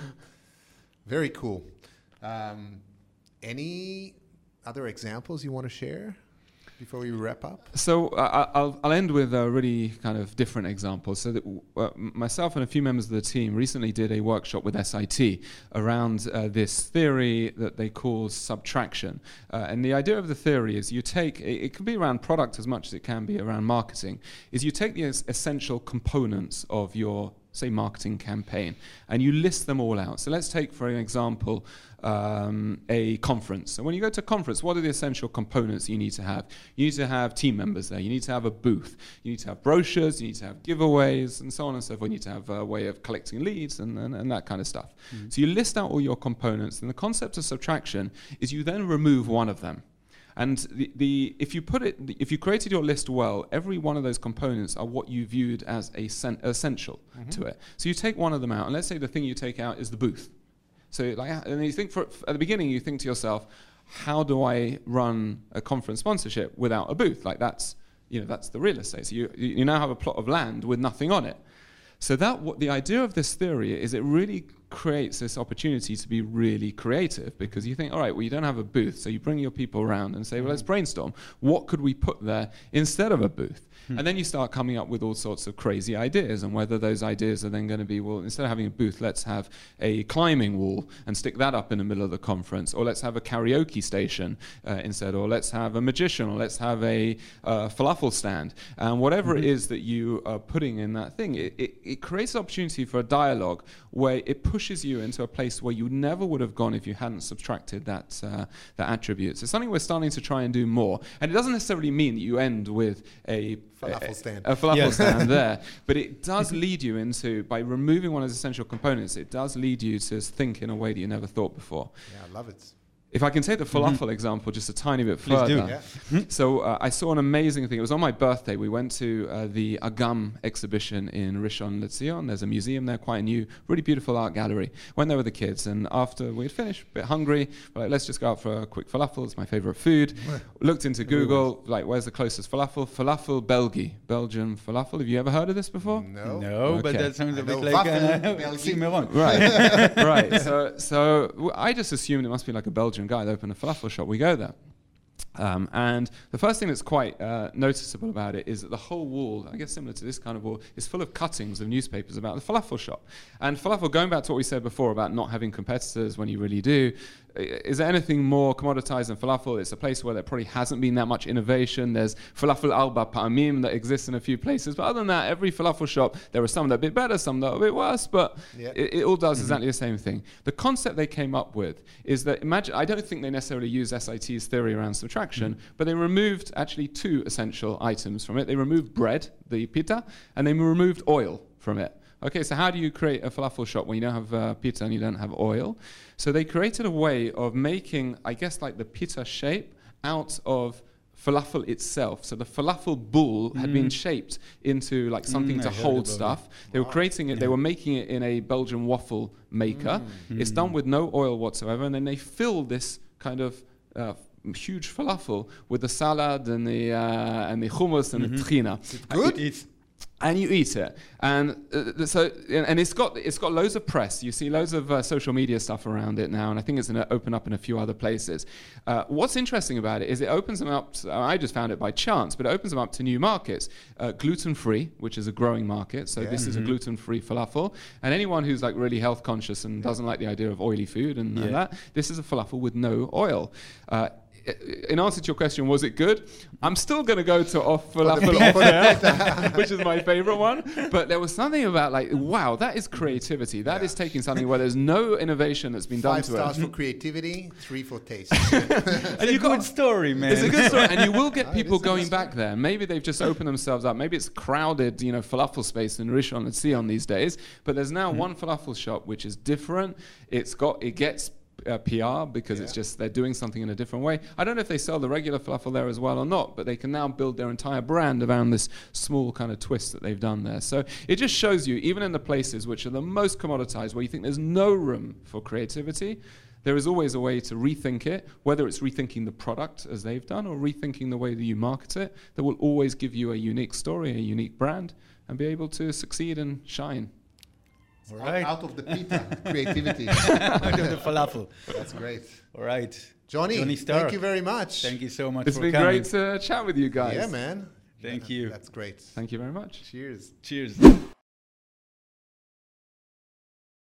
Very cool. Um, any other examples you want to share before we wrap up? So uh, I'll, I'll end with a really kind of different example. So that uh, myself and a few members of the team recently did a workshop with SIT around uh, this theory that they call subtraction. Uh, and the idea of the theory is you take, it, it can be around product as much as it can be around marketing, is you take the essential components of your say, marketing campaign, and you list them all out. So let's take, for an example, um, a conference. So when you go to a conference, what are the essential components you need to have? You need to have team members there. You need to have a booth. You need to have brochures. You need to have giveaways, and so on and so forth. You need to have a way of collecting leads and, and, and that kind of stuff. Mm-hmm. So you list out all your components, and the concept of subtraction is you then remove one of them. And the, the, if you put it, if you created your list well, every one of those components are what you viewed as a sen- essential mm-hmm. to it. So you take one of them out, and let's say the thing you take out is the booth. So like, and you think for, at the beginning, you think to yourself, how do I run a conference sponsorship without a booth? Like that's, you know, that's the real estate. So you, you now have a plot of land with nothing on it. So that what the idea of this theory is, it really creates this opportunity to be really creative because you think, all right, well, you don't have a booth, so you bring your people around and say, well, let's mm. brainstorm. What could we put there instead of a booth? Hmm. And then you start coming up with all sorts of crazy ideas, and whether those ideas are then going to be, well, instead of having a booth, let's have a climbing wall and stick that up in the middle of the conference, or let's have a karaoke station uh, instead, or let's have a magician, or let's have a uh, falafel stand. And whatever Mm-hmm. it is that you are putting in that thing, it, it, it creates an opportunity for a dialogue where it pushes you into a place where you never would have gone if you hadn't subtracted that, uh, that attribute. So, something we're starting to try and do more. And it doesn't necessarily mean that you end with a Falafel a- stand. A falafel Yeah. stand there. (laughs) But it does lead you into, by removing one of the essential components, it does lead you to think in a way that you never thought before. Yeah, I love it. If I can take the falafel example just a tiny bit Please do. further. Yeah. So uh, I saw an amazing thing. It was on my birthday. We went to uh, the Agam exhibition in Rishon LeZion. There's a museum there, quite a new, really beautiful art gallery. Went there with the kids, and after we had finished, a bit hungry, we're like, let's just go out for a quick falafel. It's my favorite food. Looked into Google, like, where's the closest falafel? Falafel Belgi, Belgian falafel. Have you ever heard of this before? No. No, but that sounds I a bit know like waffle, uh, (laughs) Belgian. Cimarron. Right, (laughs) right. So, so w- I just assumed it must be like a Belgian guy that opened a falafel shop. We go there. Um, and the first thing that's quite uh, noticeable about it is that the whole wall, I guess similar to this kind of wall, is full of cuttings of newspapers about the falafel shop. And falafel, going back to what we said before about not having competitors when you really do, is there anything more commoditized than falafel? It's a place where there probably hasn't been that much innovation. There's falafel alba pa'amim that exists in a few places. But other than that, every falafel shop, there are some that are a bit better, some that are a bit worse, but Yeah. it, it all does mm-hmm. exactly the same thing. The concept they came up with is that imagine I don't think they necessarily use SIT's theory around subtraction, mm-hmm. but they removed actually two essential items from it. They removed bread, the pita, and they removed oil from it. Okay, so how do you create a falafel shop when you don't have uh, pita and you don't have oil? So they created a way of making, I guess, like the pita shape out of falafel itself. So the falafel bull had been shaped into like something Mm, to I hold it. stuff. They were creating it, they were making it in a Belgian waffle maker. It's done with no oil whatsoever, and then they fill this kind of uh, huge falafel with the salad and the uh, and the hummus and the trina. good? It's And you eat it, and uh, so and it's got it's got loads of press. You see loads of uh, social media stuff around it now, and I think it's going to open up in a few other places. Uh, what's interesting about it is it opens them up. To, I just found it by chance, but it opens them up to new markets. Uh, gluten free, which is a growing market. So Yeah. this is a gluten free falafel, and anyone who's like really health conscious and doesn't like the idea of oily food and, and that, this is a falafel with no oil. Uh, i- in answer to your question, was it good? I'm still going to go to off falafel off for the (laughs) which is my favorite one. But there was something about like, wow, that is creativity. That is Yeah. taking something where there's no innovation that's been done to it. Five to stars it. for creativity, three for taste. (laughs) and you good story, man. It's a good story, and you will get it (laughs) people is a good going back there. Maybe they've just opened themselves up. Maybe it's crowded, you know, falafel space in Rishon LeZion these days. But there's now one falafel shop which is different. It's got it gets uh, PR because it's just they're doing something in a different way. I don't know if they sell the regular falafel there as well or not, but they can now build their entire brand around this small kind of twist that they've done there. So it just shows you, even in the places which are the most commoditized, where you think there's no room for creativity, there is always a way to rethink it, whether it's rethinking the product as they've done or rethinking the way that you market it, that will always give you a unique story, a unique brand, and be able to succeed and shine. All Out- Out of the pita, (laughs) creativity. Out of the falafel. That's great. All right. Johnny, Johnny thank you very much. Thank you so much It's for been coming. great to chat with you guys. Yeah, man. Thank Yeah, you. That's great. Thank you very much. Cheers. Cheers. (laughs)